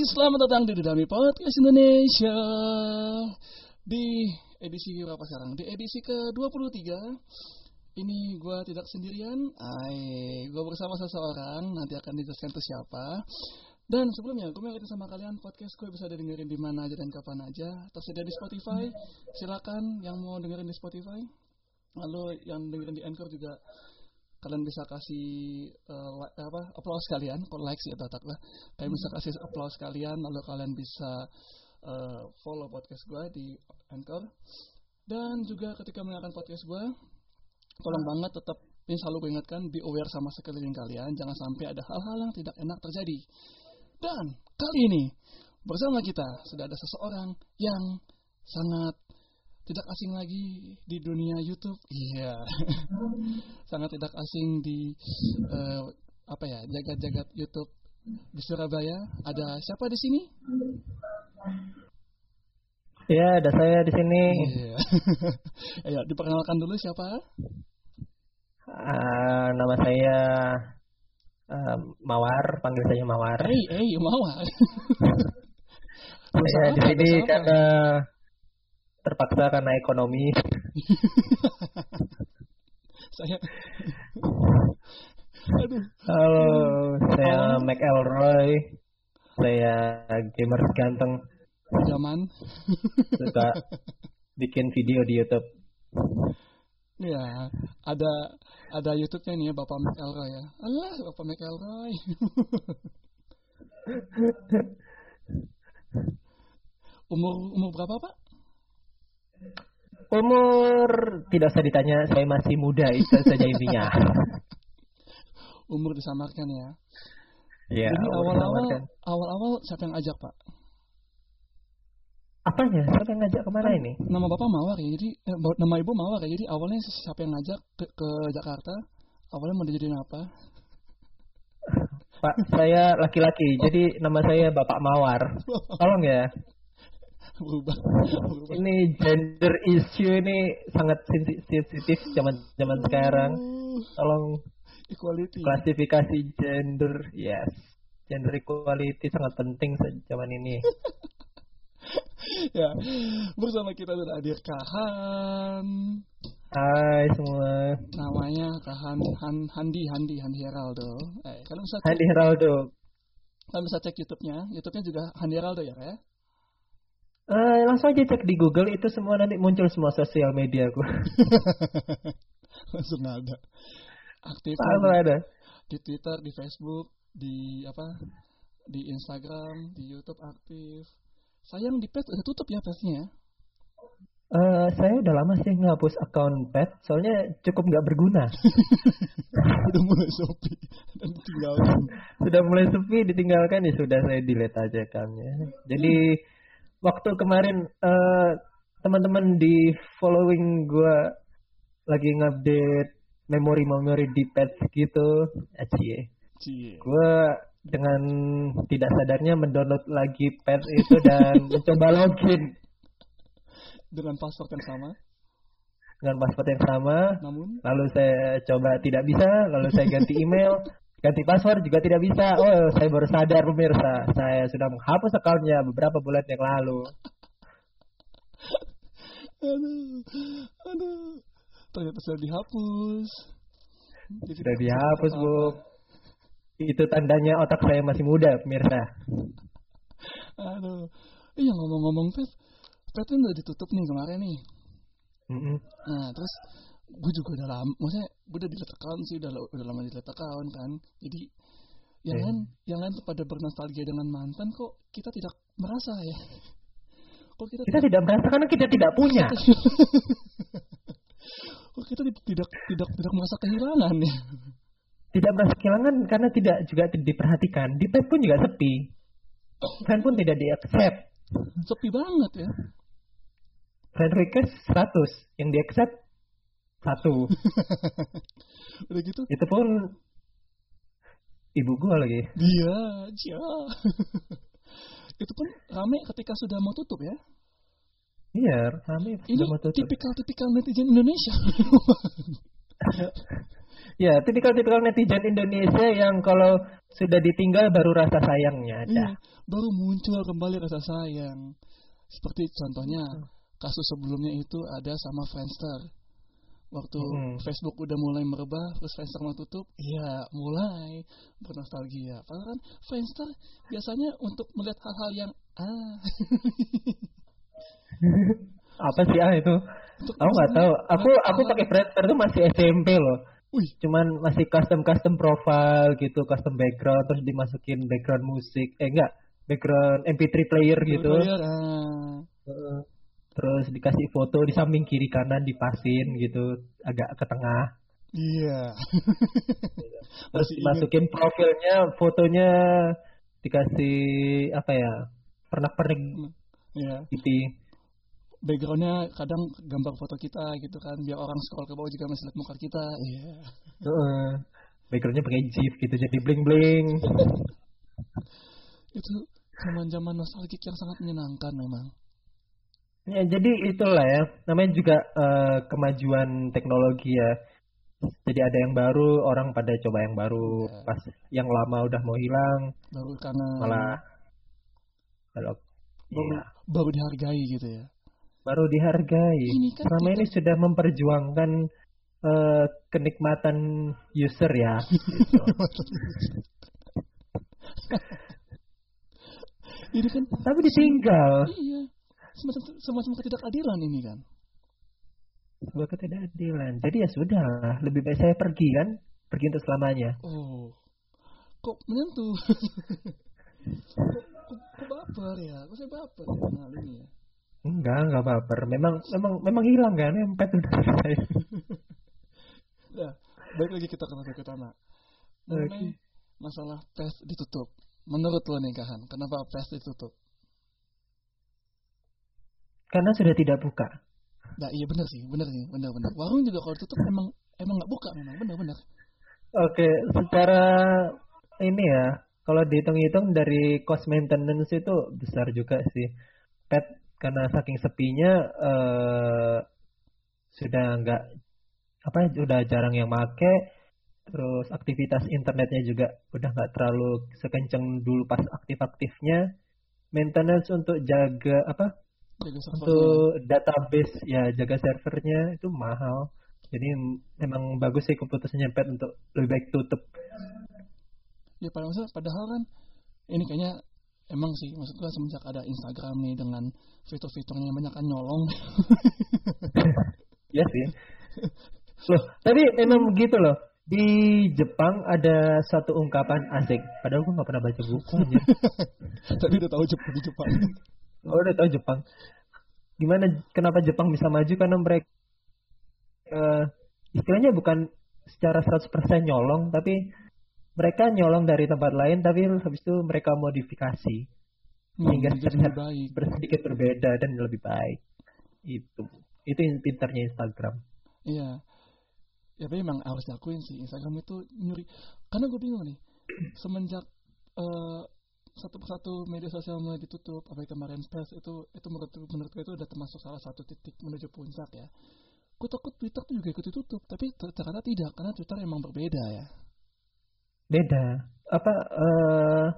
selamat datang di Dudami Podcast Indonesia. Di edisi berapa sekarang? Di edisi ke-23 Ini gue tidak sendirian. Ay, Gue bersama seseorang. Nanti akan dijelaskan itu siapa. Dan sebelumnya gue mau sama kalian Podcast gue bisa dengerin di mana aja dan kapan aja. Tersedia di Spotify. Silakan yang mau dengerin di Spotify. Lalu yang dengerin di Anchor juga kalian bisa kasih uh, like, apa applause kalian kalau like sih tak lah. Kalian bisa kasih applause kalian lalu kalian bisa uh, follow podcast gue di anchor. Dan juga ketika mendengarkan podcast gue tolong banget tetap ini selalu gue ingatkan be aware sama sekeliling kalian. Jangan sampai ada hal-hal yang tidak enak terjadi. Dan kali ini bersama kita sudah ada seseorang yang sangat tidak asing lagi di dunia YouTube. Iya. Sangat tidak asing di uh, apa ya, jagat-jagat YouTube di Surabaya. Ada siapa di sini? Ya, ada saya di sini. Iya. Ayo, diperkenalkan dulu siapa? Uh, nama saya uh, Mawar, panggil saya Mawar. Hey, hey, Mawar. saya di sini karena terpaksa karena ekonomi. saya Aduh. Halo, saya oh. Mac Elroy. Saya gamer ganteng. Zaman. Suka bikin video di YouTube. Ya, ada ada YouTube-nya nih ya Bapak Mac Elroy ya. Allah, Bapak Mac Elroy. umur umur berapa, Pak? Umur tidak usah ditanya, saya masih muda itu saja intinya. Umur disamarkan ya. Iya. Jadi awal-awal awal-awal siapa yang ajak pak? Apanya? Siapa yang ngajak ke mana kan, ini? Nama bapak Mawar ya. Jadi eh, nama ibu Mawar ya. Jadi awalnya siapa yang ngajak ke, ke Jakarta? Awalnya mau dijadiin apa? Pak, saya laki-laki. Jadi nama saya Bapak Mawar. Tolong ya berubah, berubah. Ini gender issue ini sangat sensitif zaman zaman sekarang. Tolong equality. Klasifikasi gender, yes. Gender equality sangat penting zaman ini. ya, bersama kita sudah hadir Kahan. Hai semua. Namanya Kahan Han, Handi Handi Handi Heraldo. Eh, kalian bisa Handi Heraldo. Kalian bisa cek YouTube-nya. YouTube-nya juga Handi Heraldo ya, ya? Uh, langsung aja cek di Google itu semua nanti muncul semua sosial media aku. langsung ada. Aktif. Langsung ada. Di Twitter, di Facebook, di apa? Di Instagram, di YouTube aktif. Sayang di pet udah tutup ya petnya. Uh, saya udah lama sih ngapus akun pet, soalnya cukup nggak berguna. udah mulai sepi dan ditinggalkan. sudah mulai sepi, ditinggalkan ya sudah saya delete aja kan ya. Jadi waktu kemarin uh, teman-teman di following gue lagi ngupdate memori-memori di pets gitu, acie. Gue dengan tidak sadarnya mendownload lagi pets itu dan mencoba login dengan password yang sama. Dengan password yang sama. Namun. Lalu saya coba tidak bisa, lalu saya ganti email, ganti password juga tidak bisa. Oh, saya baru sadar pemirsa, saya sudah menghapus akunnya beberapa bulan yang lalu. aduh, aduh, ternyata sudah dihapus. Jadi sudah dihapus, Bu. Itu tandanya otak saya masih muda, pemirsa. Aduh, iya ngomong-ngomong Pet, Pet udah ditutup nih kemarin nih. Mm -hmm. Nah, terus gue juga udah lama maksudnya gue udah account sih udah udah lama account kan. Jadi yang yeah. lain yang lain pada bernostalgia dengan mantan kok kita tidak merasa ya. Kok kita, kita tidak, merasa karena kita tidak punya. Kok kita tidak tidak tidak merasa kehilangan ya? Tidak merasa kehilangan karena tidak juga diperhatikan. Di pet pun juga sepi. Friend pun tidak di accept sepi banget ya. Friend request 100 yang di accept satu. Udah gitu? Itu pun ibu gua lagi. Iya, iya. itu pun rame ketika sudah mau tutup ya? Iya, rame Ini sudah mau tutup. tipikal-tipikal netizen Indonesia. Ya, tipikal-tipikal netizen Indonesia yang kalau sudah ditinggal baru rasa sayangnya ada. Iya, baru muncul kembali rasa sayang. Seperti contohnya kasus sebelumnya itu ada sama Friendster. Waktu Hmm. Facebook udah mulai merebah, terus Friendster mau tutup, ya mulai bernostalgia. Padahal kan Friendster biasanya untuk melihat hal-hal yang ah, Apa sih ah itu? untuk Aku nggak tahu. Aku melihat aku pakai Friendster tuh masih SMP loh. Wih, Cuman masih custom custom profile gitu, custom background terus dimasukin background musik. Eh enggak, background MP3 player gitu. player, ah. Heeh. Terus dikasih foto di samping kiri kanan dipasin gitu, agak ke tengah. Iya. Terus Masih ingat. dimasukin profilnya, fotonya dikasih apa ya? Pernak-pernik Iya. gitu. backgroundnya kadang gambar foto kita gitu kan biar orang scroll ke bawah juga masih lihat muka kita iya Heeh. Backgroundnya pakai GIF gitu jadi bling bling. itu zaman zaman nostalgik yang sangat menyenangkan memang Ya jadi itulah ya, namanya juga eh, kemajuan teknologi ya. Jadi ada yang baru, orang pada coba yang baru. Ya. Pas yang lama udah mau hilang, baru karena malah kalau baru, iya, baru dihargai gitu ya baru dihargai. Ini kan Selama kita- ini sudah memperjuangkan eh, kenikmatan user ya. gitu. ini kan Tapi ditinggal. iya semacam semacam ketidakadilan ini kan Gua ketidakadilan. Jadi ya sudah, lebih baik saya pergi kan, pergi untuk selamanya. oh kok menyentuh kok, kok, kok baper ya kok saya baper ya hal ini ya Enggak, enggak baper. Memang memang memang hilang kan, empat udah selesai. Nah, balik lagi kita ke topik utama. Mengenai Oke. masalah PES ditutup. Menurut lo nih Kahan, kenapa PES ditutup? Karena sudah tidak buka. Nah iya benar sih, benar sih, benar-benar. Warung juga kalau tutup emang emang nggak buka memang, benar-benar. Oke, secara ini ya, kalau dihitung-hitung dari cost maintenance itu besar juga sih. Pet karena saking sepinya eh, sudah nggak apa sudah jarang yang make, terus aktivitas internetnya juga udah nggak terlalu sekenceng dulu pas aktif-aktifnya. Maintenance untuk jaga apa. Untuk database ya jaga servernya itu mahal. Jadi memang bagus sih keputusannya Pet untuk lebih baik tutup. Ya padahal padahal kan ini kayaknya emang sih maksud gua semenjak ada Instagram nih dengan fitur-fiturnya yang banyak kan nyolong. Ya sih. Loh, tapi memang begitu loh. Di Jepang ada satu ungkapan asik. Padahal gue nggak pernah baca buku. Tapi udah tahu Jepang di Jepang. Oh, udah tahu Jepang. Gimana kenapa Jepang bisa maju karena mereka eh, istilahnya bukan secara 100% nyolong tapi mereka nyolong dari tempat lain tapi habis itu mereka modifikasi sehingga Hmm, jadi terlihat sedikit berbeda dan lebih baik. Itu. Itu yang pintarnya Instagram. Iya. Ya tapi emang harus diakuin sih Instagram itu nyuri. Karena gue bingung nih. Semenjak eh, satu persatu media sosial mulai ditutup, apalagi kemarin pers itu itu menurut menurut gue itu udah termasuk salah satu titik menuju puncak ya. Gue takut Twitter tuh juga ikut ditutup, tapi ter- ternyata tidak karena Twitter emang berbeda ya. Beda. Apa eh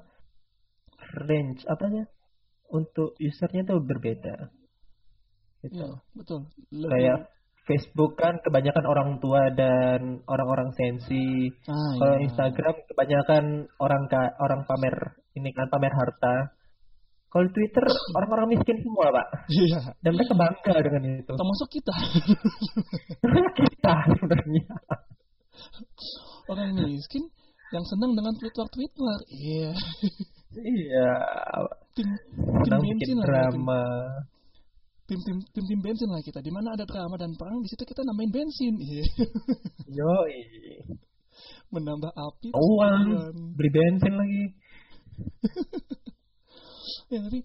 range apanya? Untuk usernya tuh berbeda. Gitu. Iya, betul. Lebih- Kayak Facebook kan kebanyakan orang tua dan orang-orang sensi. ah, Kalau iya. Instagram kebanyakan orang ka- orang pamer ini kan pamer harta. Kalau Twitter orang-orang miskin semua, Pak. Iya. Dan mereka bangga dengan itu. Termasuk kita Kita sebenarnya. orang miskin yang senang dengan Twitter Twitter. Iya. Iya. Tim bensin tim- drama. tim tim tim tim bensin lah kita. Di mana ada drama dan perang di situ kita nambahin bensin. Yoi. menambah api Uang. Beli bensin lagi. ya tapi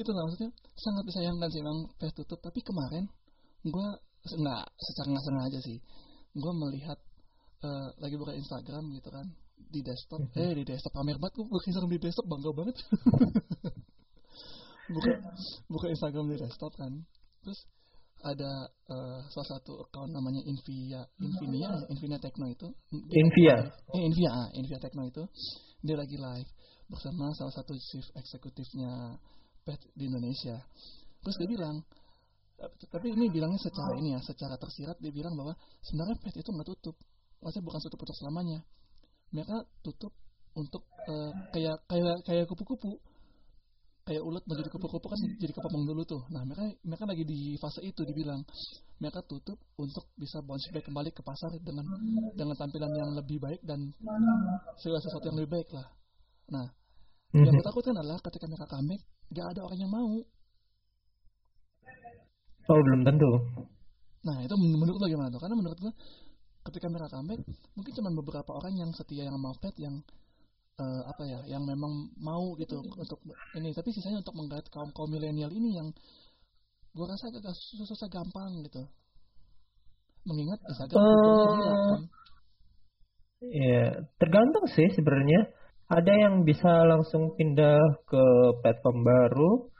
itu lah maksudnya sangat disayangkan sih memang PES tutup. Tapi kemarin gue nggak secara nggak sengaja sih. Gue melihat eh, lagi buka Instagram gitu kan di desktop. Eh di desktop. Pamer banget gue buka Instagram di desktop. Bangga banget buka buka Instagram di desktop kan. Terus ada uh, salah satu account namanya Invia Infinia Infinia Techno itu. Invia? Eh, Invia ah, Invia Techno itu. Dia lagi live bersama salah satu chief eksekutifnya Pet di Indonesia. Terus dia bilang tapi ini bilangnya secara ini ya secara tersirat dia bilang bahwa sebenarnya Pet itu nggak tutup. Maksudnya bukan tutup untuk selamanya. Mereka tutup untuk uh, kayak kayak kayak kupu-kupu kayak ulat menjadi kupu-kupu kan jadi kepemong dulu tuh. Nah mereka mereka lagi di fase itu dibilang mereka tutup untuk bisa bounce back kembali ke pasar dengan dengan tampilan yang lebih baik dan segala sesuatu yang lebih baik lah. Nah mm-hmm. yang gue takutkan adalah ketika mereka comeback gak ada orang yang mau. Oh belum tentu. Nah itu menurut lo gimana tuh? Karena menurut gue ketika mereka comeback mungkin cuma beberapa orang yang setia yang mau pet yang uh, apa ya yang memang mau gitu untuk ini. Tapi sisanya untuk menggait kaum kaum milenial ini yang gue rasa agak susah, susah gampang gitu. Mengingat uh, kan. ya tergantung sih sebenarnya. Ada yang bisa langsung pindah ke platform baru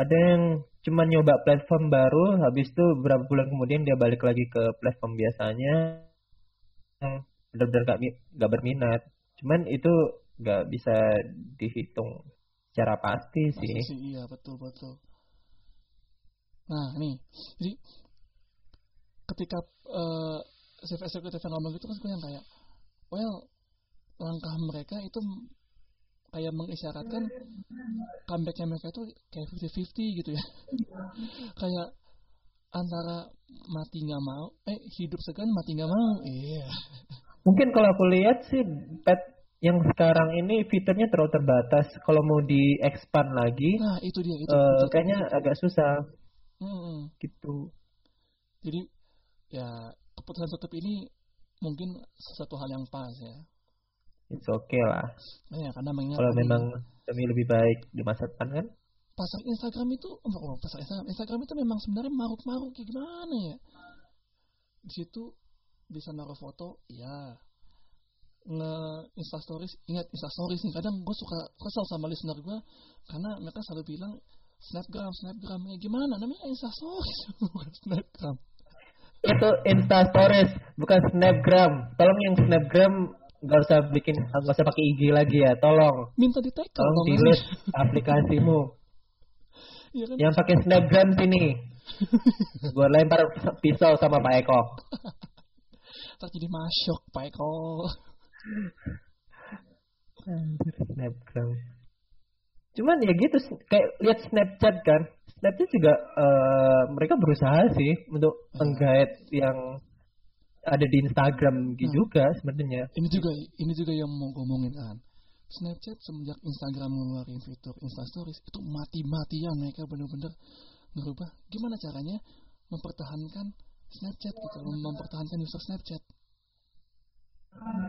ada yang cuma nyoba platform baru habis itu beberapa bulan kemudian dia balik lagi ke platform biasanya. Benar-benar gak, gak berminat. Cuman itu nggak bisa dihitung secara pasti sih. Pasti iya betul betul. Nah nih, jadi ketika uh, chef executive yang ngomong itu kan yang kayak, well langkah mereka itu kayak mengisyaratkan comebacknya mereka itu kayak 50-50 gitu ya. kayak antara mati nggak mau, eh hidup segan mati nggak mau, iya. Yeah. Mungkin kalau aku lihat sih pet yang sekarang ini fiturnya terlalu terbatas. Kalau mau di expand lagi, nah itu dia itu, uh, itu kayaknya itu. agak susah. Hmm. Gitu. Jadi ya keputusan tutup ini mungkin sesuatu hal yang pas ya. It's okay lah. Nah, ya, karena mengingat kalau memang demi lebih baik di masa depan kan. Pasar Instagram itu, oh, pasar Instagram, Instagram itu memang sebenarnya maruk-maruk kayak gimana ya? Di situ bisa naruh foto, ya nge instastories ingat instastories nih kadang gue suka kesel sama listener gue karena mereka selalu bilang snapgram snapgram ya gimana? Namanya instastories bukan snapgram. Itu instastories bukan snapgram. Tolong yang snapgram nggak usah bikin nggak usah pakai IG lagi ya tolong. Minta di tag tolong delete aplikasimu. Ya kan? yang pakai snapgram sini. Gue lempar pisau sama Pak Eko. Terjadi masyok Pak Eko Snapgram. Cuman ya gitu kayak lihat Snapchat kan. Snapchat juga uh, mereka berusaha sih untuk menggait yang ada di Instagram gitu hmm. juga sebenarnya. Ini juga ini juga yang mau ngomongin kan. Snapchat semenjak Instagram ngeluarin fitur Insta Stories itu mati-matian mereka bener-bener ngerubah gimana caranya mempertahankan Snapchat gitu, mempertahankan user Snapchat.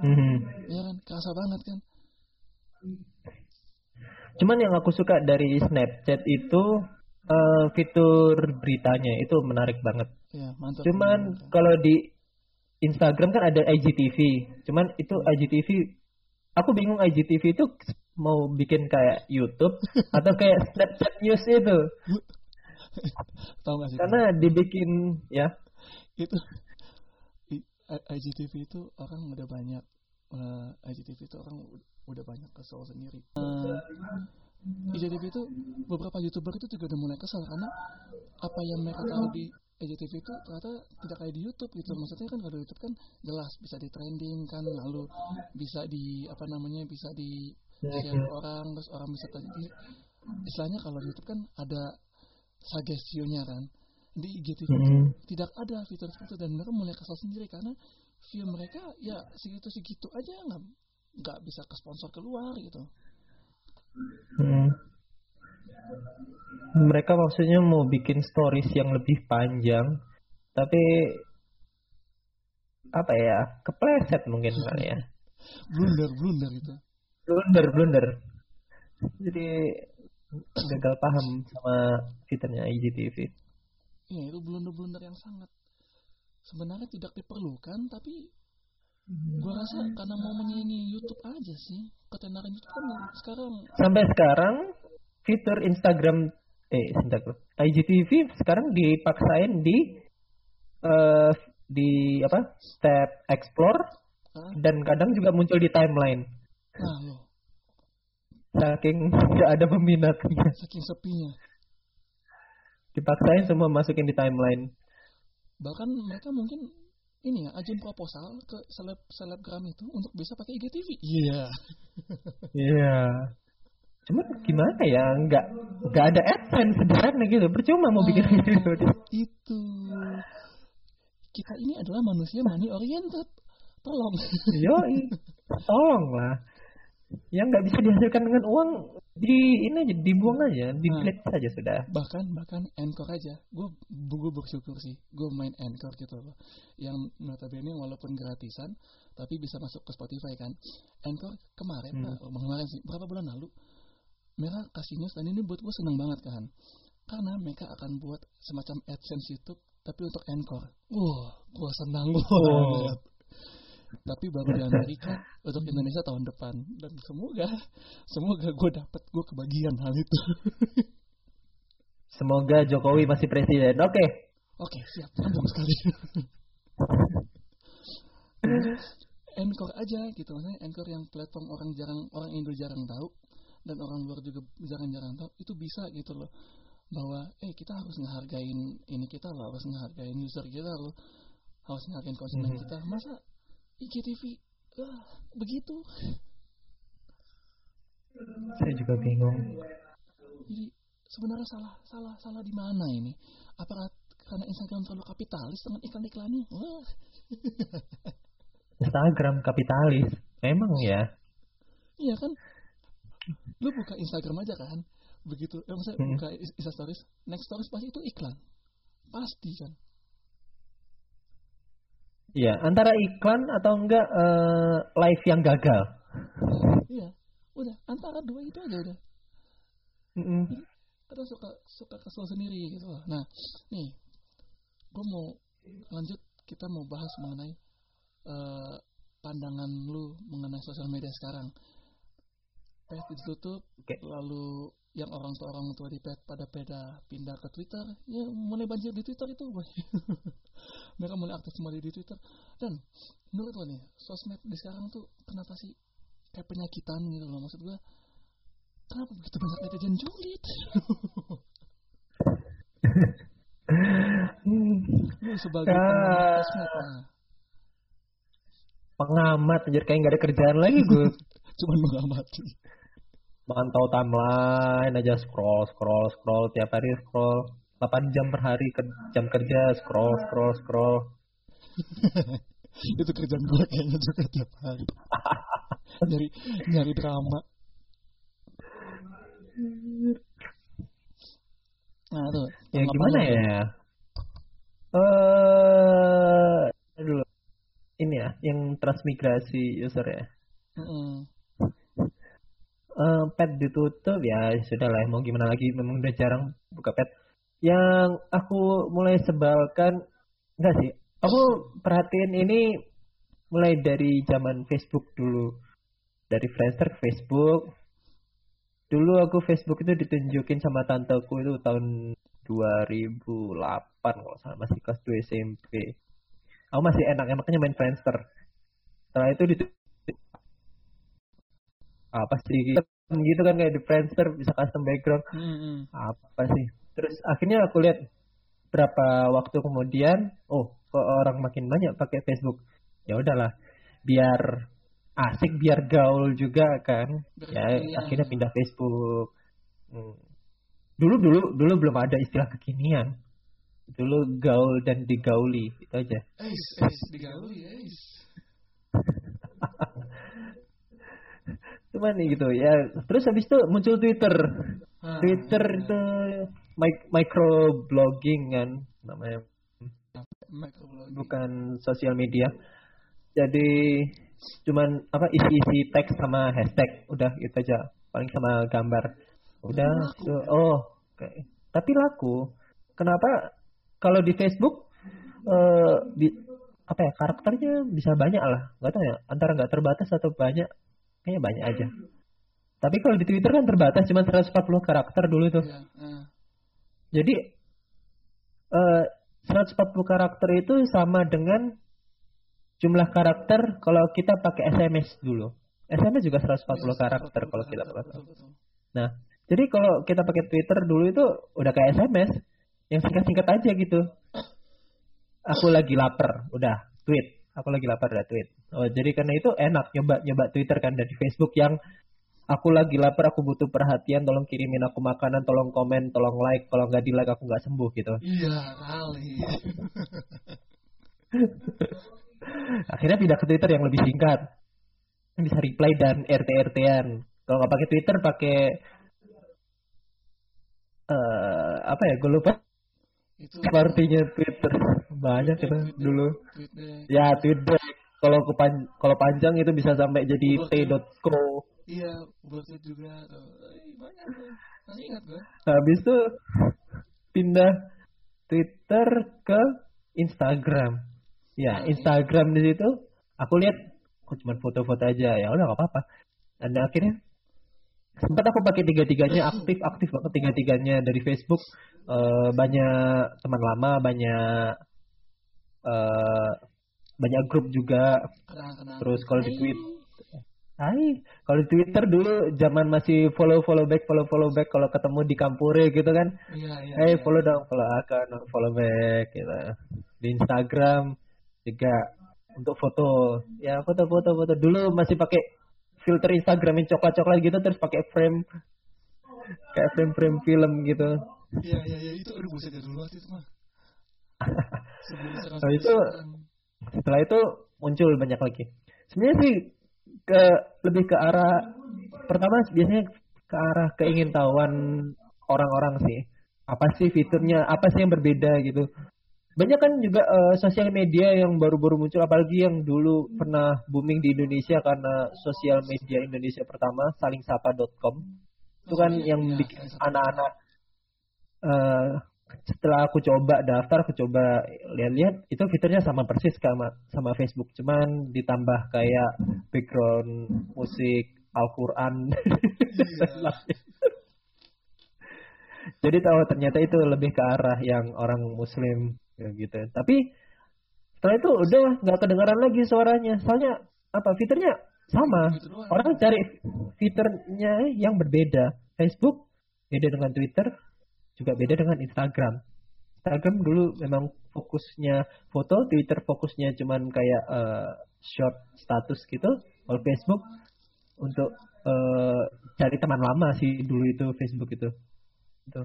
Hmm. Ya kan, kerasa banget kan. Cuman yang aku suka dari Snapchat itu uh, fitur beritanya itu menarik banget. Ya, mantap. Cuman kalau di Instagram kan ada IGTV. Cuman itu IGTV aku bingung IGTV itu mau bikin kayak YouTube atau kayak Snapchat News itu. Tahu gak sih? Karena dibikin ya. Itu IGTV itu orang udah banyak uh, IGTV itu orang udah banyak kesel sendiri. Uh, IGTV itu beberapa youtuber itu juga udah mulai kesel karena apa yang mereka tahu di IGTV itu ternyata tidak kayak di YouTube gitu. Maksudnya kan kalau YouTube kan jelas bisa di trending kan, lalu bisa di apa namanya bisa di share orang, terus orang bisa tadi istilahnya kalau YouTube kan ada sugesternya kan di IGTV mm-hmm. tidak ada fitur seperti itu dan mereka mulai kesal sendiri karena view mereka ya segitu segitu aja nggak nggak bisa ke sponsor keluar gitu. Mm. Mereka maksudnya mau bikin stories yang lebih panjang, tapi apa ya kepleset mungkin kali ya. blunder blunder itu. Blunder blunder. Jadi gagal paham sama fiturnya IGTV ya itu blunder-blunder yang sangat sebenarnya tidak diperlukan tapi gua rasa karena mau menyanyi YouTube aja sih ketenaran YouTube kan sekarang sampai sekarang fitur Instagram eh Instagram IGTV sekarang dipaksain di eh di apa tab explore Hah? dan kadang juga muncul di timeline Nah, saking nggak ada peminatnya saking sepinya. Dipaksain semua masukin di timeline Bahkan mereka mungkin ini ya, ajuin proposal ke seleb selebgram itu untuk bisa pakai IGTV. Iya. Iya. Cuman gimana ya, nggak nggak ada adsense sederhana gitu. Percuma mau bikin Ah, video. itu. Kita ini adalah manusia money oriented. Tolong. Yoi, tolong lah. Yang nggak bisa dihasilkan dengan uang di ini aja dibuang aja, di Nah. saja sudah. bahkan bahkan Anchor aja gue gue bersyukur sih gue main Anchor gitu loh yang notabene walaupun gratisan tapi bisa masuk ke Spotify kan Anchor kemarin Hmm. nah, kemarin sih berapa bulan lalu mereka kasih news dan ini buat gue seneng banget kan karena mereka akan buat semacam AdSense YouTube tapi untuk Anchor wah gue senang Oh. Tapi baru di Amerika untuk Indonesia tahun depan dan semoga semoga gue dapet gue kebagian hal itu Semoga Jokowi masih presiden. Oke. Oke, siap. Nyambung sekali. Anchor aja gitu maksudnya Anchor yang platform orang jarang orang Indo jarang tahu dan orang luar juga jarang-jarang tahu itu bisa gitu loh bahwa eh kita harus ngehargain ini kita loh harus ngehargain user kita loh harus ngehargain konsumen Mhm. kita masa IGTV ah, begitu Saya juga bingung. jadi sebenarnya salah salah salah di mana ini apakah karena Instagram terlalu kapitalis dengan iklan-iklannya wah Instagram kapitalis. Memang ya. Iya kan? Lu buka Instagram aja kan? Begitu, eh, maksudnya Hmm. buka Is- Insta Stories, next stories pasti itu iklan. Pasti kan? Iya, antara iklan atau enggak eh, live yang gagal. Iya. Udah, antara dua itu aja udah. Mm-mm. Kadang suka suka kesel sendiri gitu loh. Nah, nih, gue mau lanjut kita mau bahas mengenai eh, pandangan lu mengenai sosial media sekarang. Pet ditutup, Oke. lalu yang orang tua orang tua di pet pada peda pindah ke Twitter, ya mulai banjir di Twitter itu. Mereka mulai aktif kembali di Twitter. Dan menurut lo nih, sosmed di sekarang tuh kenapa sih kayak penyakitan gitu loh maksud gue? Kenapa begitu banyak netizen julid? Lu sebagai Ah. pengamat sosmed, nah, Pengamat anjir kayak nggak ada kerjaan lagi gue. cuman mengamati. Mantau timeline aja scroll scroll scroll. Tiap hari scroll. 8 jam per hari ke jam kerja scroll scroll scroll. itu kerjaan gue kayaknya juga tiap hari. Nyari nyari drama. Nah tuh. Ya gimana ya? Eh dulu ini ya yang transmigrasi user ya. Eh, pet ditutup ya sudah lah mau gimana lagi? Memang udah jarang buka pet. Yang aku mulai sebalkan enggak sih aku perhatiin ini mulai dari zaman Facebook dulu. Dari Friendster ke Facebook. Dulu aku Facebook itu ditunjukin sama tanteku itu tahun 2008 kalau salah masih kelas 2 SMP aku masih enak-enaknya main Friendster. Setelah itu apa sih gitu kan kayak di Friendster bisa custom background Mm-mm. apa sih terus akhirnya aku lihat berapa waktu kemudian oh kok orang makin banyak pakai Facebook ya udahlah biar asik biar gaul juga kan Biar ya kekinian. akhirnya pindah Facebook Hmm. dulu dulu dulu belum ada istilah kekinian dulu gaul dan digauli itu aja Eis, eis, digauli, eis. Cuman nih gitu ya. Terus habis itu muncul Twitter. Ah, Twitter itu mic- microblogging kan namanya. Microblogging. bukan sosial media. Jadi cuman apa isi-isi teks sama hashtag udah itu aja. Paling sama gambar. Udah laku. itu oh oke. tapi laku. Kenapa? Kalau di Facebook eh di apa ya karakternya bisa banyak lah. Nggak tahu ya antara nggak terbatas atau banyak kayaknya banyak aja tapi kalau di Twitter kan terbatas cuma 140 karakter dulu tuh Iya, ah. jadi eh 140 karakter itu sama dengan jumlah karakter kalau kita pakai SMS dulu. SMS juga 140 Iya, karakter 140 kalau kita pakai. Nah, jadi kalau kita pakai Twitter dulu itu udah kayak SMS yang singkat-singkat aja gitu. Aku lagi lapar, udah tweet. Aku lagi lapar, udah tweet. Oh, jadi karena itu enak nyoba nyoba Twitter kan dari Facebook yang aku lagi lapar, aku butuh perhatian, tolong kirimin aku makanan, tolong komen, tolong like, kalau nggak di like aku nggak sembuh gitu. Iya kali. Akhirnya pindah ke Twitter yang lebih singkat. Bisa reply dan RT-RT-an. Kalau nggak pakai Twitter pakai eh apa ya? Gue lupa itu artinya Twitter. Banyak kita dulu. Ya Twitter. Kalau kepan kalau panjang itu bisa sampai jadi t.co. Iya, buat tweet juga. Eh, banyak tuh. Masih ingat gue. Habis itu pindah Twitter ke Instagram. Ya, Instagram di situ aku lihat aku cuma foto-foto aja ya udah nggak apa-apa. Dan akhirnya sempat aku pakai tiga-tiganya aktif aktif banget tiga-tiganya dari Facebook eh, banyak teman lama banyak eh, banyak grup juga Kenang-kenang. terus kalau di tweet Hai, kalau di Twitter dulu zaman masih follow follow back follow follow back kalau ketemu di kampure gitu kan Iya, iya. Hey, iya. follow dong, follow akun, follow back gitu. Di Instagram juga untuk foto. Ya, foto-foto foto. Dulu masih pakai filter Instagram yang coklat-coklat gitu terus pakai frame kayak frame-frame film gitu. Iya, iya, iya. Itu aduh buset ya dulu waktu itu mah. Nah, itu setelah itu muncul banyak lagi. Sebenarnya sih ke lebih ke arah pertama biasanya ke arah keingintahuan orang-orang sih. Apa sih fiturnya? Apa sih yang berbeda gitu? Banyak kan juga eh, sosial media yang baru-baru muncul apalagi yang dulu pernah booming di Indonesia karena sosial media Indonesia pertama salingsapa.com. Itu kan Oh, iya, yang iya, bikin anak-anak eh setelah aku coba daftar aku coba lihat-lihat itu fiturnya sama persis sama sama Facebook. Cuman ditambah kayak background musik Al-Qur'an. Iya. jadi tahu ternyata itu lebih ke arah yang orang muslim ya gitu. Tapi setelah itu udah nggak kedengaran lagi suaranya. Soalnya apa fiturnya sama. Orang cari fiturnya yang berbeda. Facebook beda dengan Twitter juga beda dengan Instagram. Instagram dulu memang fokusnya foto Twitter fokusnya cuman kayak eh, short status gitu kalau Facebook untuk eh, cari teman lama sih dulu itu Facebook itu itu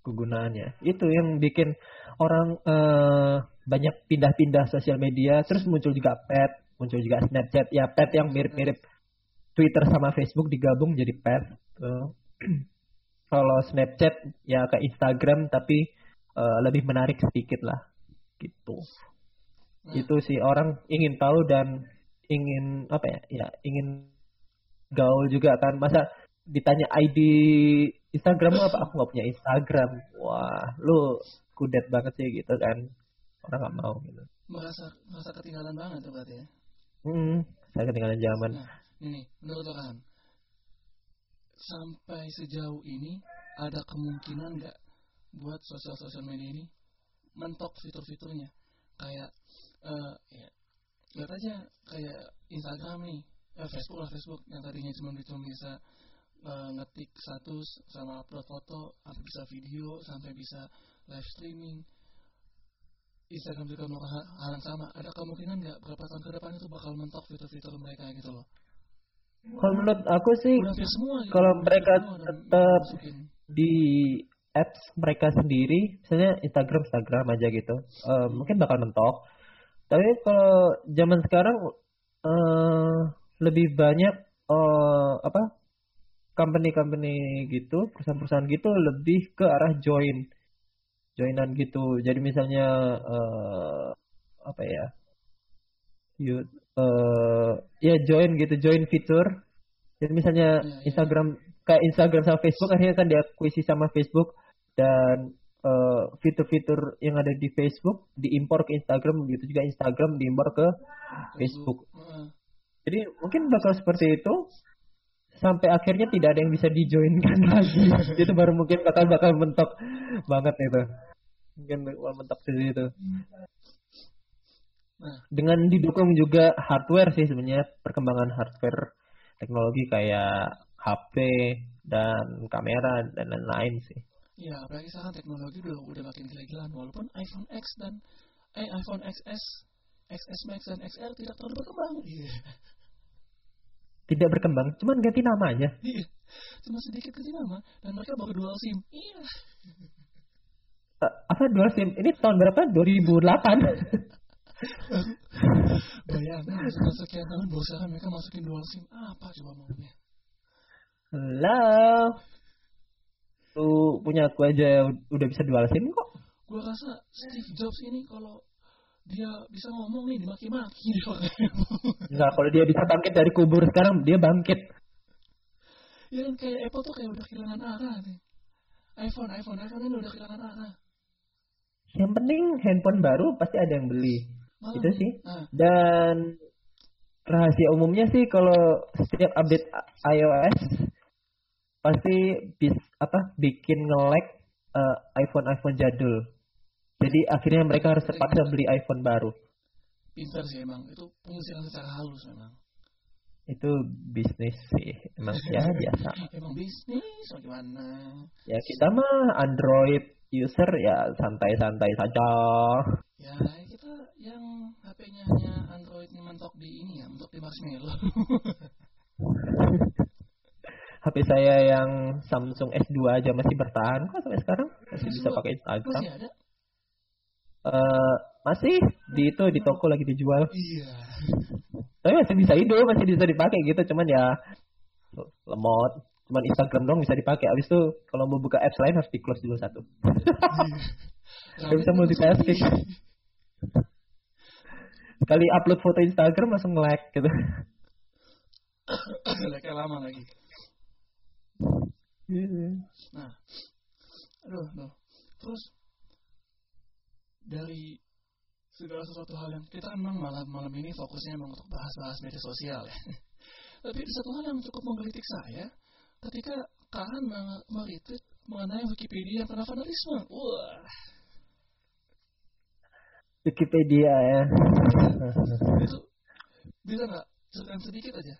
kegunaannya. Itu yang bikin orang eh, banyak pindah-pindah sosial media terus muncul juga pet muncul juga Snapchat. Ya pet yang mirip-mirip Twitter sama Facebook digabung jadi pet tuh. kalau Snapchat ya ke Instagram tapi eh, lebih menarik sedikit lah gitu. Nah, itu sih orang ingin tahu dan ingin apa ya ya ingin gaul juga kan. Masa ditanya ID Instagram apa? Aku nggak punya Instagram. Wah lu kudet banget sih gitu kan. Orang nggak mau gitu. Merasa merasa ketinggalan banget tuh berarti ya. hmm, saya ketinggalan zaman. Nah, ini menurut lo kan sampai sejauh ini ada kemungkinan nggak buat sosial-sosial media ini mentok fitur-fiturnya? Kayak eh ya lihat aja kayak Instagram nih eh, Facebook lah Facebook yang tadinya cuma cuma bisa eh, ngetik status sama upload foto sampai bisa video sampai bisa live streaming. Instagram juga melakukan hal yang sama. Ada kemungkinan nggak berapa tahun ke depan itu bakal mentok fitur-fitur mereka gitu loh kalau menurut aku sih gitu. kalau mereka tetap di apps mereka sendiri, misalnya Instagram Instagram aja gitu, eh, mungkin bakal mentok. Tapi kalau zaman sekarang eh, lebih banyak eh, apa company-company gitu, perusahaan-perusahaan gitu lebih ke arah join, joinan gitu. Jadi misalnya eh, apa ya, you, eh, ya join gitu, join fitur. Jadi misalnya Iya, iya. Instagram kayak Instagram sama Facebook akhirnya kan diakuisisi sama Facebook dan eh, fitur-fitur yang ada di Facebook diimpor ke Instagram begitu juga Instagram diimpor ke Facebook. Heeh. Jadi mungkin bakal seperti itu sampai akhirnya tidak ada yang bisa dijoinkan lagi. itu baru mungkin bakal bakal mentok banget itu. mungkin wal mentok di situ. Dengan didukung juga hardware sih sebenarnya perkembangan hardware teknologi kayak HP dan kamera dan lain-lain sih Ya, apalagi sekarang teknologi udah udah makin gila-gilaan walaupun iPhone X dan eh iPhone XS, XS Max dan XR tidak terlalu berkembang. Iya. tidak berkembang cuman ganti nama aja Iya. Cuma sedikit ganti nama dan mereka baru dual SIM. Iya. Eh, apa dual sim ini tahun berapa 2008 Bayangin setelah sekian tahun sekarang mereka masukin dual SIM. Apa coba maunya? Halo. Tuh punya aku aja udah bisa dual SIM kok. Gua rasa Steve Jobs ini kalau dia bisa ngomong nih dimaki-maki dia. Enggak, kalau dia bisa bangkit dari kubur sekarang dia bangkit. Ya kan kayak Apple tuh kayak udah kehilangan arah nih. iPhone, iPhone, iPhone ini udah kehilangan arah. Yang penting handphone baru pasti ada yang beli. Malah, Itu sih. Nah, Dan rahasia umumnya sih kalau setiap update iOS pasti bis apa bikin nge-lag eh, iPhone-iPhone jadul. Jadi akhirnya mereka harus terpaksa beli iPhone baru. pintar sih emang. Itu penyusiran secara halus memang. Itu bisnis sih. Emang ya biasa. Emang bisnis, bagaimana? Ya kita mah Android user ya santai-santai saja. Ya yang HP-nya hanya Android ini mentok di ini ya, mentok di Marshmallow. HP saya yang Samsung S2 aja masih bertahan kok sampai sekarang masih bisa pakai Instagram. Masih ada? Eh, masih di itu di toko lagi dijual. Iya. Tapi masih bisa hidup, masih bisa dipakai gitu, cuman ya lemot. Cuman Instagram dong bisa dipakai. Abis itu kalau mau buka apps lain harus di close dulu satu. Gak bisa multitasking. Sekali upload foto Instagram langsung nge-lag gitu. Leknya lama lagi. Nah, aduh, aduh. Terus dari segala sesuatu hal yang kita memang malam malam ini fokusnya memang untuk bahas-bahas media sosial ya. Tapi ada satu hal yang cukup menggelitik saya ketika Kahan meng- meretweet mengenai Wikipedia yang kena vandalisme. Wah, Wikipedia ya. itu bisa nggak ceritain sedikit aja?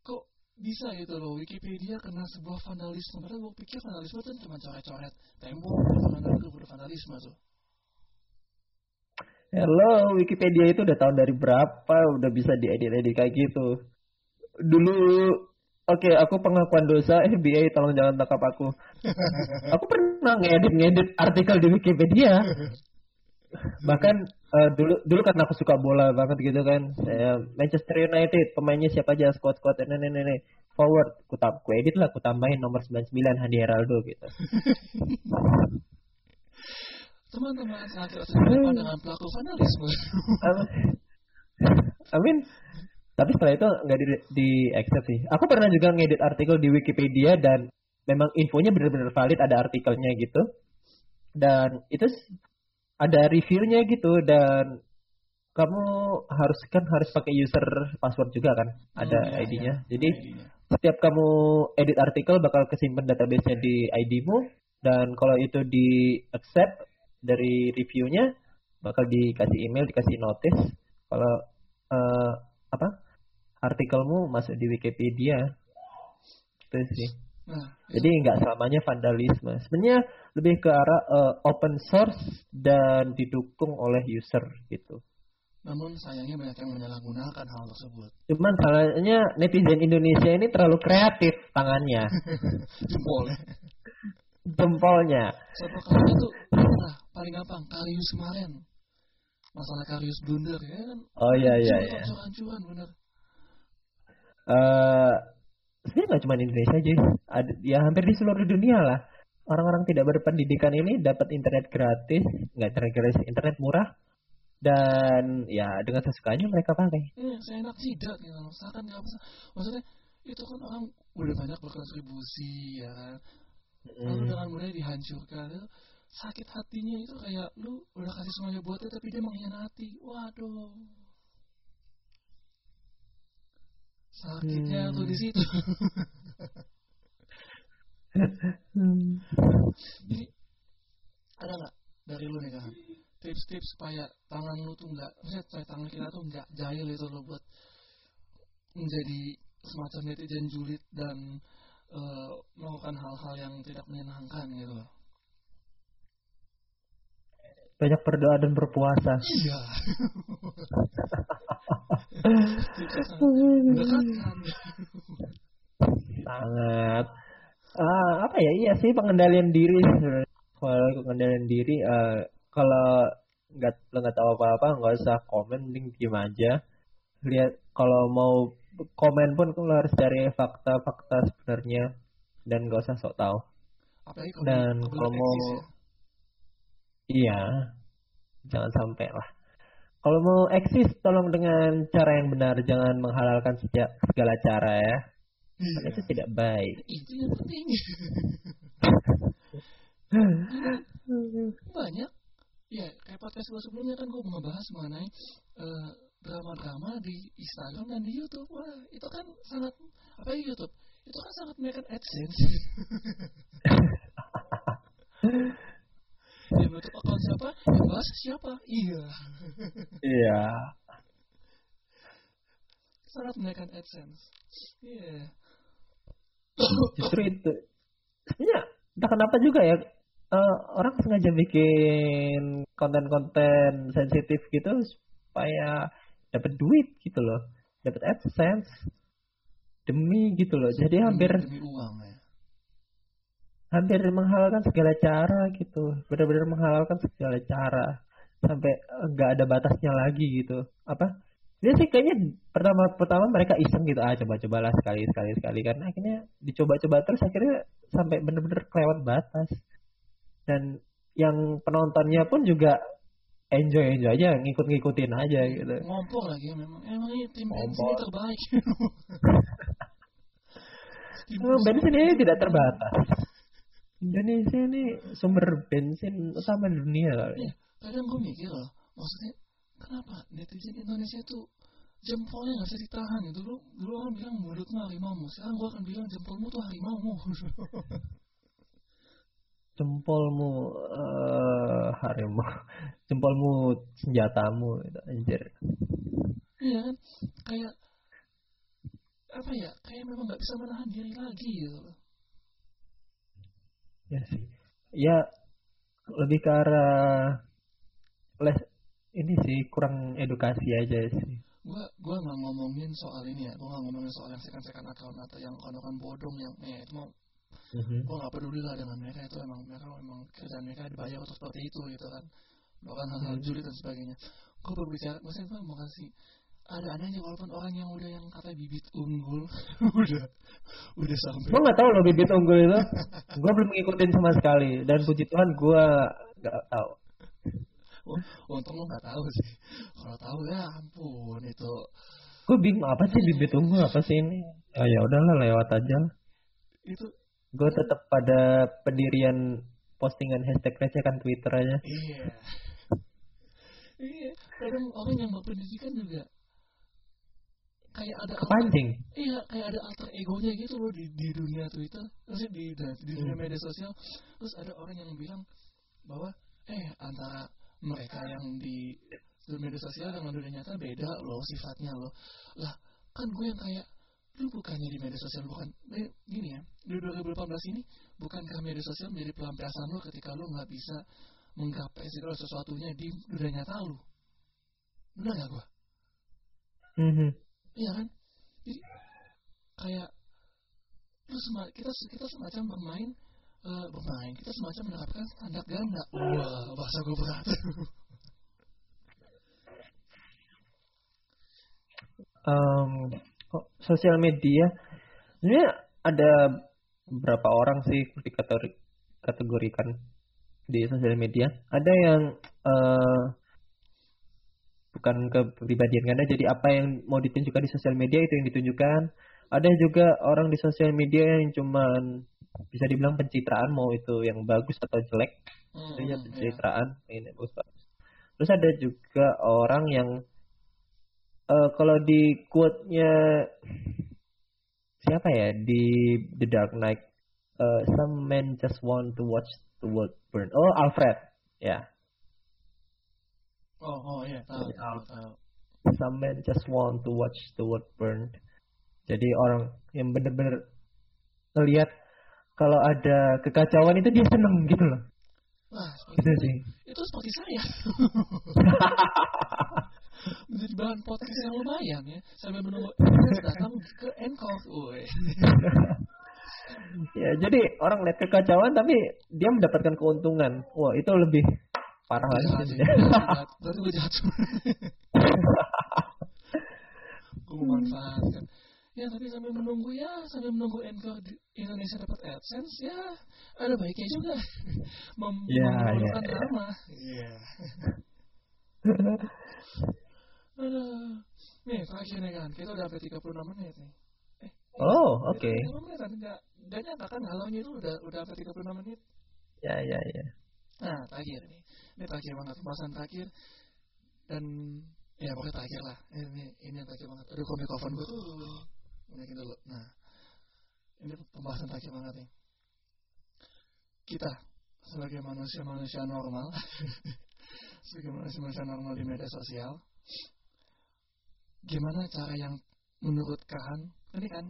Kok bisa gitu loh Wikipedia kena sebuah vandalisme? Padahal gue pikir vandalisme itu cuma coret-coret tembok, kan itu udah vandalisme tuh. Hello, Wikipedia itu udah tahun dari berapa udah bisa diedit-edit kayak gitu. Dulu Oke, aku pengakuan dosa FBI tolong jangan tangkap aku. Aku pernah ngedit-ngedit artikel di Wikipedia. Bahkan eh, dulu dulu karena aku suka bola banget gitu kan. Saya Manchester United, pemainnya siapa aja squad-squad ini ini ini forward, ku, tam- ku edit lah, ku tambahin nomor 99 Handi Heraldo gitu. Teman-teman sangat tidak seberapa dengan pelaku vandalisme. Am- Amin. Tapi setelah itu nggak di, di accept sih. Aku pernah juga ngedit artikel di Wikipedia dan memang infonya benar-benar valid, ada artikelnya gitu. Dan itu ada reviewnya gitu dan kamu harus kan harus pakai user password juga kan, ada Hmm, ya, ID-nya. ya, Jadi ID-nya. setiap kamu edit artikel bakal kesimpan database-nya di ID-mu dan kalau itu di accept dari reviewnya bakal dikasih email, dikasih notice kalau eh, apa artikelmu masuk di Wikipedia. Itu sih. Nah, Jadi nggak selamanya vandalisme. Sebenarnya lebih ke arah eh, open source dan didukung oleh user gitu. namun sayangnya banyak yang menyalahgunakan hal tersebut. Cuman salahnya netizen Indonesia ini terlalu kreatif tangannya, Jempol. jempolnya. Contoh kasusnya tuh nah, paling gampang Karius kemarin. Masalah Karius blunder ya kan. Oh iya iya iya. Hancur-hancuran bener. Eh sebenarnya nggak cuma di Indonesia aja, ada ya hampir di seluruh dunia lah. Orang-orang tidak berpendidikan ini dapat internet gratis, nggak internet gratis, internet murah, dan ya dengan sesukanya mereka pakai. Ini saya enak jidat gitu. Misalkan nggak bisa. Maksudnya itu kan orang udah banyak berkontribusi ya kan. Lalu dengan mudah dihancurkan. Itu sakit hatinya itu kayak lu udah kasih semuanya buat dia tapi dia mengkhianati. Waduh. Sakitnya Hmm. tuh di situ. Hmm. Jadi ada nggak dari lu nih kan tips-tips supaya tangan lu tuh nggak maksudnya supaya tangan kita tuh nggak jahil itu lo buat menjadi semacam netizen julid dan uh, melakukan hal-hal yang tidak menyenangkan gitu loh banyak berdoa dan berpuasa. Iya. Sangat. Uh, apa ya? Iya sih pengendalian diri. Kalau pengendalian diri uh, kalau nggak lo nggak tahu apa apa nggak usah komen mending diem aja. Lihat kalau mau komen pun lo harus cari fakta-fakta sebenarnya. Dan gak usah sok tahu. Dan kalau mau ya? Iya. Jangan sampai lah. Kalau mau eksis tolong dengan cara yang benar. Jangan menghalalkan segala cara ya. Iya. itu tidak baik. Itu yang penting banyak. Ya kayak podcast gue sebelumnya kan gue ngebahas mengenai uh, drama-drama di Instagram dan di YouTube. Wah itu kan sangat apa ya YouTube? Itu kan sangat menaikkan AdSense yang nutup akun siapa? Yang bahas siapa? Iya. Iya. Sangat menaikkan AdSense. Iya. Justru itu. Ya entah kenapa juga ya uh, orang sengaja bikin konten-konten sensitif gitu supaya dapat duit gitu loh. Dapat adsense. Demi gitu loh. Jadi hampir demi uang ya hampir menghalalkan segala cara gitu. Benar-benar menghalalkan segala cara. Sampai nggak ada batasnya lagi gitu. Apa? Dia sih kayaknya pertama pertama mereka iseng gitu ah coba cobalah sekali sekali sekali. Karena akhirnya dicoba-coba terus akhirnya sampai benar-benar kelewat batas. Dan yang penontonnya pun juga enjoy enjoy aja ngikut ngikutin aja gitu. Ngompol lagi memang. Emang ini tim bensin ini terbaik. Oh, bensin ini tidak terbatas Indonesia ini sumber bensin utama dunia ya, kadang gue mikir loh maksudnya kenapa netizen Indonesia itu jempolnya nggak bisa ditahan itu dulu dulu orang bilang mulutmu harimau sekarang gue akan bilang jempolmu tuh harimau jempolmu uh, harimau jempolmu senjatamu itu anjir. Iya kan? Kayak apa ya kayak memang nggak bisa menahan diri lagi gitu ya sih. Ya lebih ke arah les ini sih kurang edukasi aja sih. Gua gua nggak ngomongin soal ini ya. Gua nggak ngomongin soal yang second second account atau yang konokan bodong yang eh itu mau mm-hmm. gue gak peduli lah dengan mereka. Itu emang mereka emang kerjaan mereka dibayar untuk seperti itu gitu kan. Melakukan hal-hal mm-hmm. julid dan sebagainya. Gue berbicara maksudnya gue mau kasih ada adanya walaupun orang yang udah yang kata bibit unggul udah udah sampai gue nggak tahu loh bibit unggul itu. Gue belum ngikutin sama sekali. Dan puji Tuhan gue nggak tahu. Oh, untung lo nggak tahu sih. Kalau tahu ya ampun itu. Gue bingung apa sih bibit unggul? Apa sih ini? Oh, ya udahlah lewat aja itu gue tetap pada pendirian postingan hashtag kan Twitter aja. Iya. iya, kadang orang yang berpendidikan juga kayak ada kepancing. Iya, kayak ada alter egonya gitu loh di, di dunia Twitter, terus di di dunia hmm. media sosial. Terus ada orang yang bilang bahwa eh antara mereka yang di dunia media sosial dengan dunia nyata beda loh sifatnya loh. Lah, kan gue yang kayak lu bukannya di media sosial bukan eh, gini ya di 2018 ini bukankah media sosial menjadi pelampiasan lu ketika lu nggak bisa menggapai segala sesuatunya di dunia nyata lu benar gak gua mm-hmm. Iya kan? Jadi kayak lu sema kita kita semacam bermain uh, bermain kita semacam menerapkan standar ganda. Wah bahasa gue berat. Um, sosial media? Ini ada beberapa orang sih dikategorikan di sosial media. Ada yang uh, bukan kepribadian karena jadi apa yang mau ditunjukkan di sosial media itu yang ditunjukkan. Ada juga orang di sosial media yang cuman bisa dibilang pencitraan mau itu yang bagus atau jelek. Hmm, itu ya pencitraan yeah. ini bagus terus ada juga orang yang uh, kalau di quote-nya siapa ya di The Dark Knight uh, some men just want to watch the world burn. Oh Alfred. Ya Oh, oh iya, tahu, tahu, tahu. Some men just want to watch the world burn. Jadi orang yang bener-bener ngelihat kalau ada kekacauan itu dia seneng gitu loh. Wah, Gitu itu, sih. itu seperti saya. Menjadi bahan podcast yang lumayan ya. Sambil menunggu datang ke Encore. Ya, jadi orang lihat kekacauan tapi dia mendapatkan keuntungan. Wah, itu lebih parah lagi. Jahat sih. sih. Jahat. Berarti gue jahat. gue memanfaatkan. Ya tapi sambil menunggu ya, sambil menunggu Encore di Indonesia dapat AdSense ya, ada baiknya juga. Mem Ya, memerlukan ya, ya. nama. Iya. Aduh. Nih, terakhir nih kan, kita udah sampai 36 menit nih. Eh, Oh, oke. 35 menit kan, enggak, enggak nyangka kan halaunya itu udah udah sampai 36 menit. Ya, ya, ya. Nah, terakhir nih. Ini terakhir banget, pembahasan terakhir. Dan, ya pokoknya terakhir lah. Ini, ini yang terakhir banget. Aduh, kok mikrofon gue tuh. Naikin dulu. Nah, ini pembahasan terakhir banget nih. Kita, sebagai manusia-manusia normal, sebagai manusia-manusia normal di media sosial, gimana cara yang menurut Kahan, ini kan,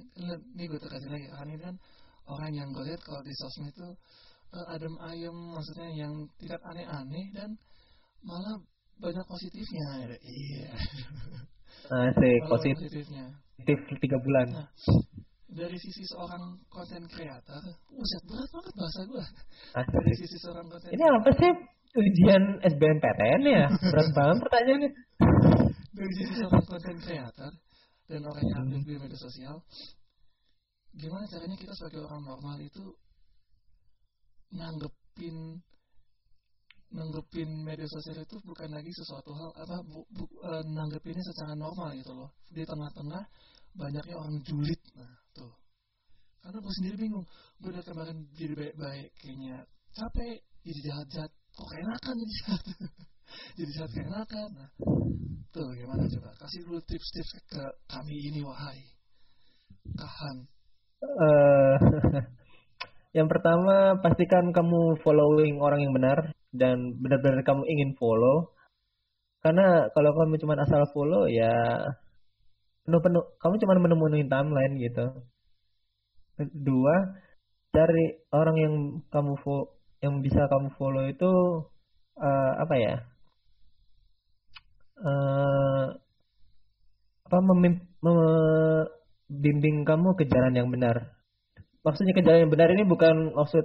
ini gue kasih lagi, Kahan ini kan orang yang gue lihat kalau di sosmed itu eh, adem ayem, maksudnya yang tidak aneh-aneh dan malah banyak positifnya. Iya. Asik, Malah Eh, positif positifnya. tiga bulan. Nah, dari sisi seorang konten creator, buset berat banget bahasa gue. Dari Asik. sisi seorang konten Ini apa sih ujian SBMPTN ya? Berat banget pertanyaannya. dari sisi seorang konten creator dan orang yang aktif di media sosial, gimana caranya kita sebagai orang normal itu nanggepin nanggepin media sosial itu bukan lagi sesuatu hal apa bu, bu, eh, nanggepinnya secara normal gitu loh. Di tengah-tengah banyaknya orang julid. Nah tuh. Karena gue sendiri bingung. Gue udah kemarin jadi baik-baik kayaknya capek jadi jahat-jahat. Kok keenakan jadi jahat? Jadi jahat keenakan nah tuh gimana coba? Kasih dulu tips-tips ke kami ini wahai. Kahan. Eh, yang pertama pastikan kamu following orang yang benar dan benar-benar kamu ingin follow. Karena kalau kamu cuma asal follow ya penuh-penuh kamu cuma menemuin timeline gitu. Kedua, cari orang yang kamu fo yang bisa kamu follow itu eh, apa ya? Eh, apa membimbing kamu ke jalan yang benar. Maksudnya ke jalan yang benar ini bukan maksud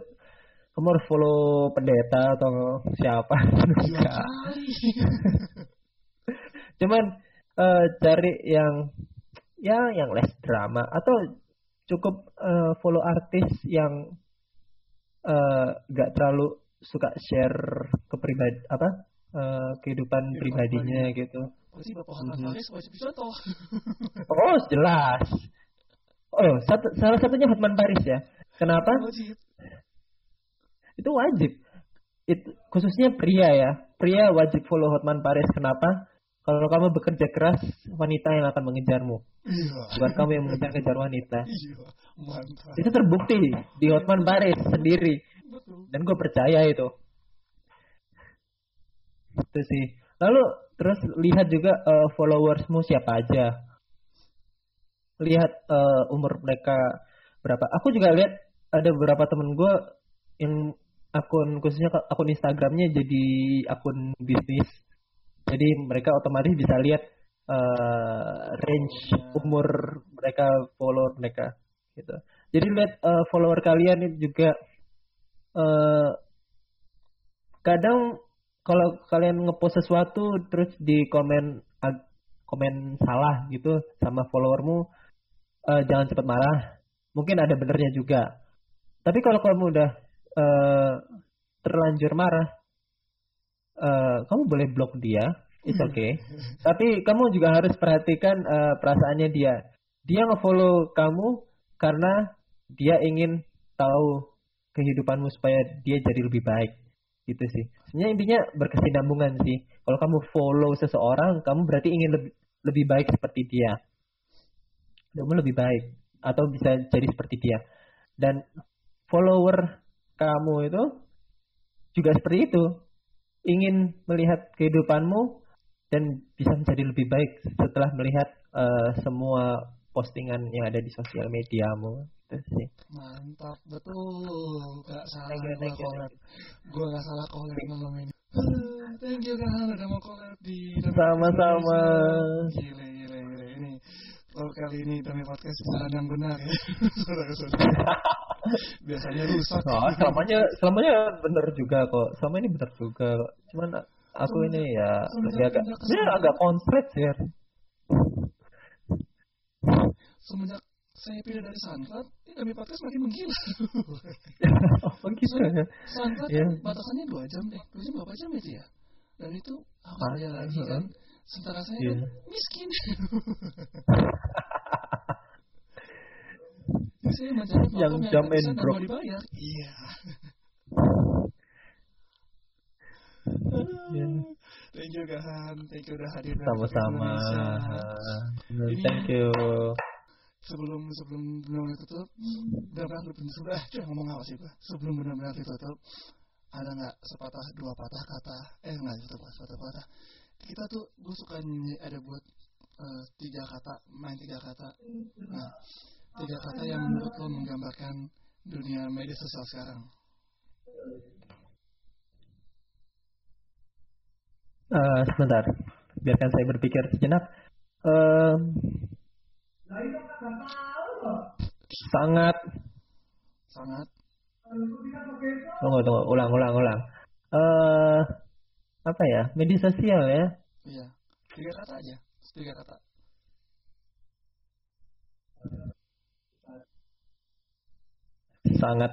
kamu harus follow pendeta atau siapa. Gila Enggak. kali Cuman eh, cari yang ya yang less drama atau cukup eh, follow artis yang eh, nggak terlalu suka share ke pribadi apa eh, kehidupan Kehidupan pribadinya gitu. berarti bapak Mhm. Paris wajib dicontoh Oh jelas. Oh satu, salah satunya Hotman Paris ya. Kenapa? wajib Itu wajib. Itu khususnya pria ya. Pria wajib follow Hotman Paris. Kenapa? Kalau kamu bekerja keras, wanita yang akan mengejarmu. iya Bukan kamu yang mengejar-kejar wanita. iya mantap Itu terbukti di Hotman Paris sendiri. betul Dan gue percaya itu. Itu sih. Lalu terus lihat juga eh, followersmu siapa aja. Lihat eh, umur mereka berapa. Aku juga lihat ada beberapa temen gue yang akun khususnya akun Instagramnya jadi akun bisnis. Jadi mereka otomatis bisa lihat eh, range umur mereka follower mereka gitu. Jadi lihat eh, follower kalian juga eh kadang kalau kalian ngepost sesuatu terus di komen komen salah gitu sama followermu eh, jangan cepat marah mungkin ada benernya juga tapi kalau kamu udah eh, terlanjur marah eh, kamu boleh blok dia it's okay tapi kamu juga harus perhatikan eh, perasaannya dia dia ngefollow kamu karena dia ingin tahu kehidupanmu supaya dia jadi lebih baik gitu sih. Sebenarnya intinya berkesinambungan sih. Kalau kamu follow seseorang, kamu berarti ingin lebih lebih baik seperti dia. Kamu lebih baik atau bisa jadi seperti dia. Dan follower kamu itu juga seperti itu. Ingin melihat kehidupanmu dan bisa menjadi lebih baik setelah melihat uh, semua postingan yang ada di sosial mediamu. Sih. Mantap. Betul. Gak salah gue collab gue gak salah collab malam ini. Thank you kan udah mau collab di sama-sama. Gile gile gile. Ini kalau kali ini demi podcast jalan yang benar ya biasanya rusak oh, selamanya selamanya benar juga kok selama ini benar juga kok cuman aku ini ya lebih agak ya agak konslet ya semenjak saya pindah dari SoundCloud, ini kami podcast makin menggila. oh gitu ya? SoundCloud yeah. batasannya dua jam deh. Dua jam berapa jam itu ya? Dan itu aku ah, lagi kan. Sementara saya yeah. miskin. saya mencari yang jam and drop. dibayar. Iya. Yeah. Thank you Gahan, thank you udah hadir. Sama-sama. Thank you sebelum sebelum benar-benar tutup benar-benar sudah cuy ngomong apa sih gua sebelum benar-benar ditutup ada nggak sepatah dua patah kata eh nggak sepatah sepatah patah kita tuh gue suka nyanyi ada buat uh, tiga kata main tiga kata. Nah tiga kata yang menurut lo menggambarkan dunia media sosial sekarang. Uh, sebentar. Biarkan saya berpikir sejenak. Uh, sangat. Sangat. Tunggu tunggu. Ulang ulang ulang. Eh uh, apa ya media sosial ya. Iya tiga kata aja tiga kata. Sangat,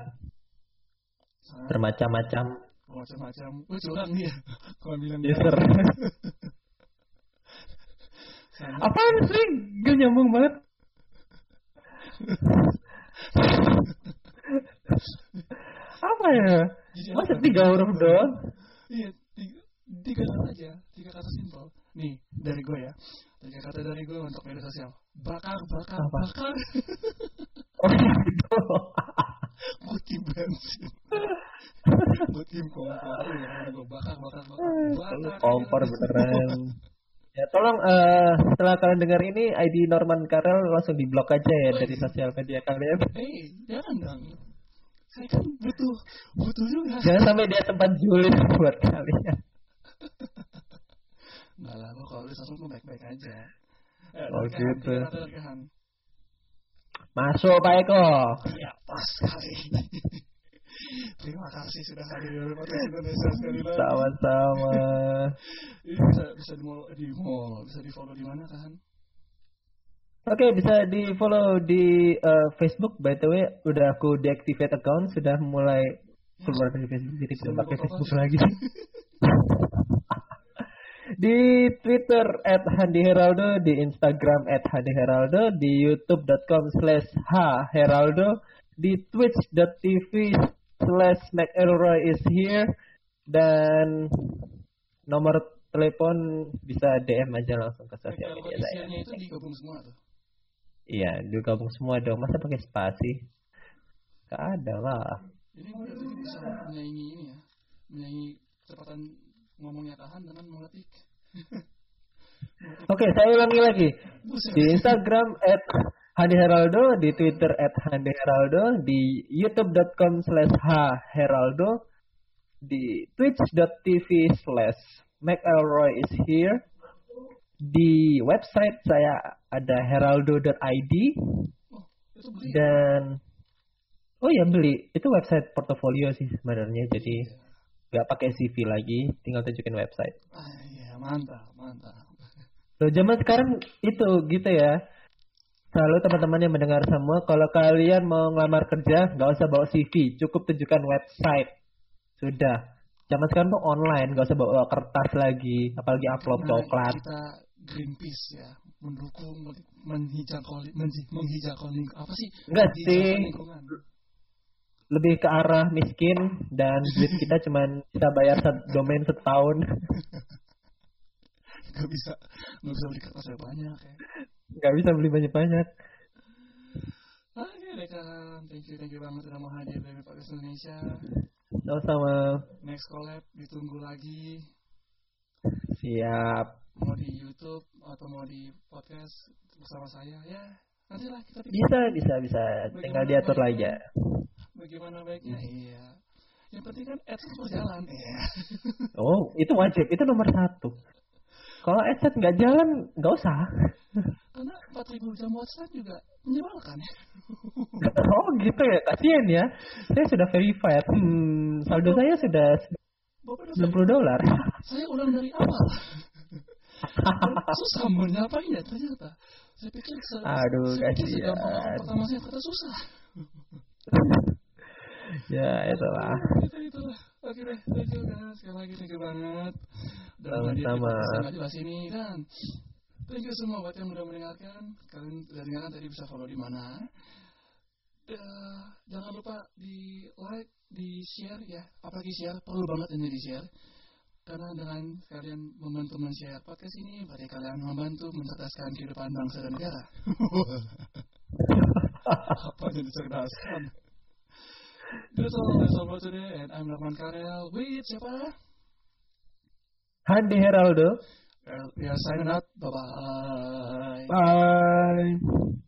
sangat. bermacam-macam. Macam-macam oh curang dia. Kalau bilang user apa sih? Gak nyambung banget. Apa ya? Masa tiga huruf doang? Iya, tiga, kata aja, tiga kata simpel. Nih, dari gue ya. Tiga kata dari gue untuk media sosial. Bakar, bakar, apa? bakar. oh gitu. Mutim bensin. Mutim kompor. Ya, gue bakar, bakar, bakar. bakar kompor beneran. Ya tolong uh, setelah kalian dengar ini ID Norman Karel langsung diblok aja ya oh, dari iya. sosial media kalian. Hei, jangan dong. Saya kan butuh butuh juga. Jangan sampai dia tempat julid buat kalian. Enggak lah, kalau udah langsung baik-baik aja. Eh, oh gitu. Masuk Pak Eko. Iya, pas sekali. Terima kasih sudah hadir di podcast Indonesia sekali lagi. Sama-sama. bisa bisa di mall, di mall, bisa di follow di mana kan? Oke, okay, bisa di follow di uh, Facebook. By the way, udah aku deactivate account, sudah mulai keluar dari Facebook, jadi tidak pakai Facebook lagi. Di Twitter at Handi Heraldo, di Instagram at Handi Heraldo, di youtube.com slash Heraldo, di twitch.tv slash McElroy is here dan nomor telepon bisa DM aja langsung ke sosial media saya. itu digabung semua tuh. Iya, digabung semua dong. Masa pakai spasi? Gak ada lah. Jadi dari bisa menyaingi ini ya, menyaingi kecepatan ngomongnya tahan dengan mengetik. Oke, saya ulangi lagi. Di Instagram at Handi Heraldo di Twitter at Handi Heraldo di youtube.com slash Heraldo di twitch.tv slash McElroy is here di website saya ada heraldo.id dan oh ya beli itu website portofolio sih sebenarnya jadi nggak pakai CV lagi tinggal tunjukin website ah, ya, mantap mantap Loh, zaman sekarang itu gitu ya Lalu teman-teman yang mendengar semua, kalau kalian mau ngelamar kerja, nggak usah bawa CV, cukup tunjukkan website. Sudah. Zaman sekarang tuh online, nggak usah bawa kertas lagi, apalagi upload Karena coklat. Kita Greenpeace ya, mendukung menghijaukan menghijaukan apa sih? Enggak sih. Lebih ke arah miskin dan duit kita cuma bisa bayar domain setahun. gak bisa gak bisa beli kertas banyak ya Gak bisa beli banyak-banyak. Oke deh kan, thank you, thank you banget udah mau hadir dari Podcast Indonesia. Sama-sama. Next collab ditunggu lagi. Siap. mau di YouTube atau mau di podcast bersama saya ya nantilah kita pikir Bisa, bisa, bisa. Tinggal diatur aja. Bagaimana baiknya iya yang penting kan AdSense berjalan iya Oh, itu wajib. Itu nomor satu. Kalau AdSense nggak jalan, nggak usah. karena 4000 jam WhatsApp juga menyebalkan ya oh gitu ya, kasihan ya. Saya sudah verified. Hmm, saldo saya sudah Bapak udah 90 dolar. saya ulang dari awal susah menyapainya ternyata saya pikir se Aduh, saya pikir kasihan. segampang orang pertama saya ternyata susah ya, itulah. itu itulah oke deh thank you kan sekali lagi thank you banget. Podcast nggak jelas ini dan thank you semua buat yang udah mendengarkan. Kalian udah dengarkan tadi bisa follow di mana. Eh, jangan lupa di like di share ya. Apalagi share perlu banget ini di share. Karena dengan kalian membantu men-share podcast ini berarti kalian membantu mencerdaskan kehidupan bangsa dan negara. Apa yang dicerdaskan That's all that's all for today and I'm Rahman Karel with siapa? Handi Heraldo. We are signing out. Bye-bye. Bye.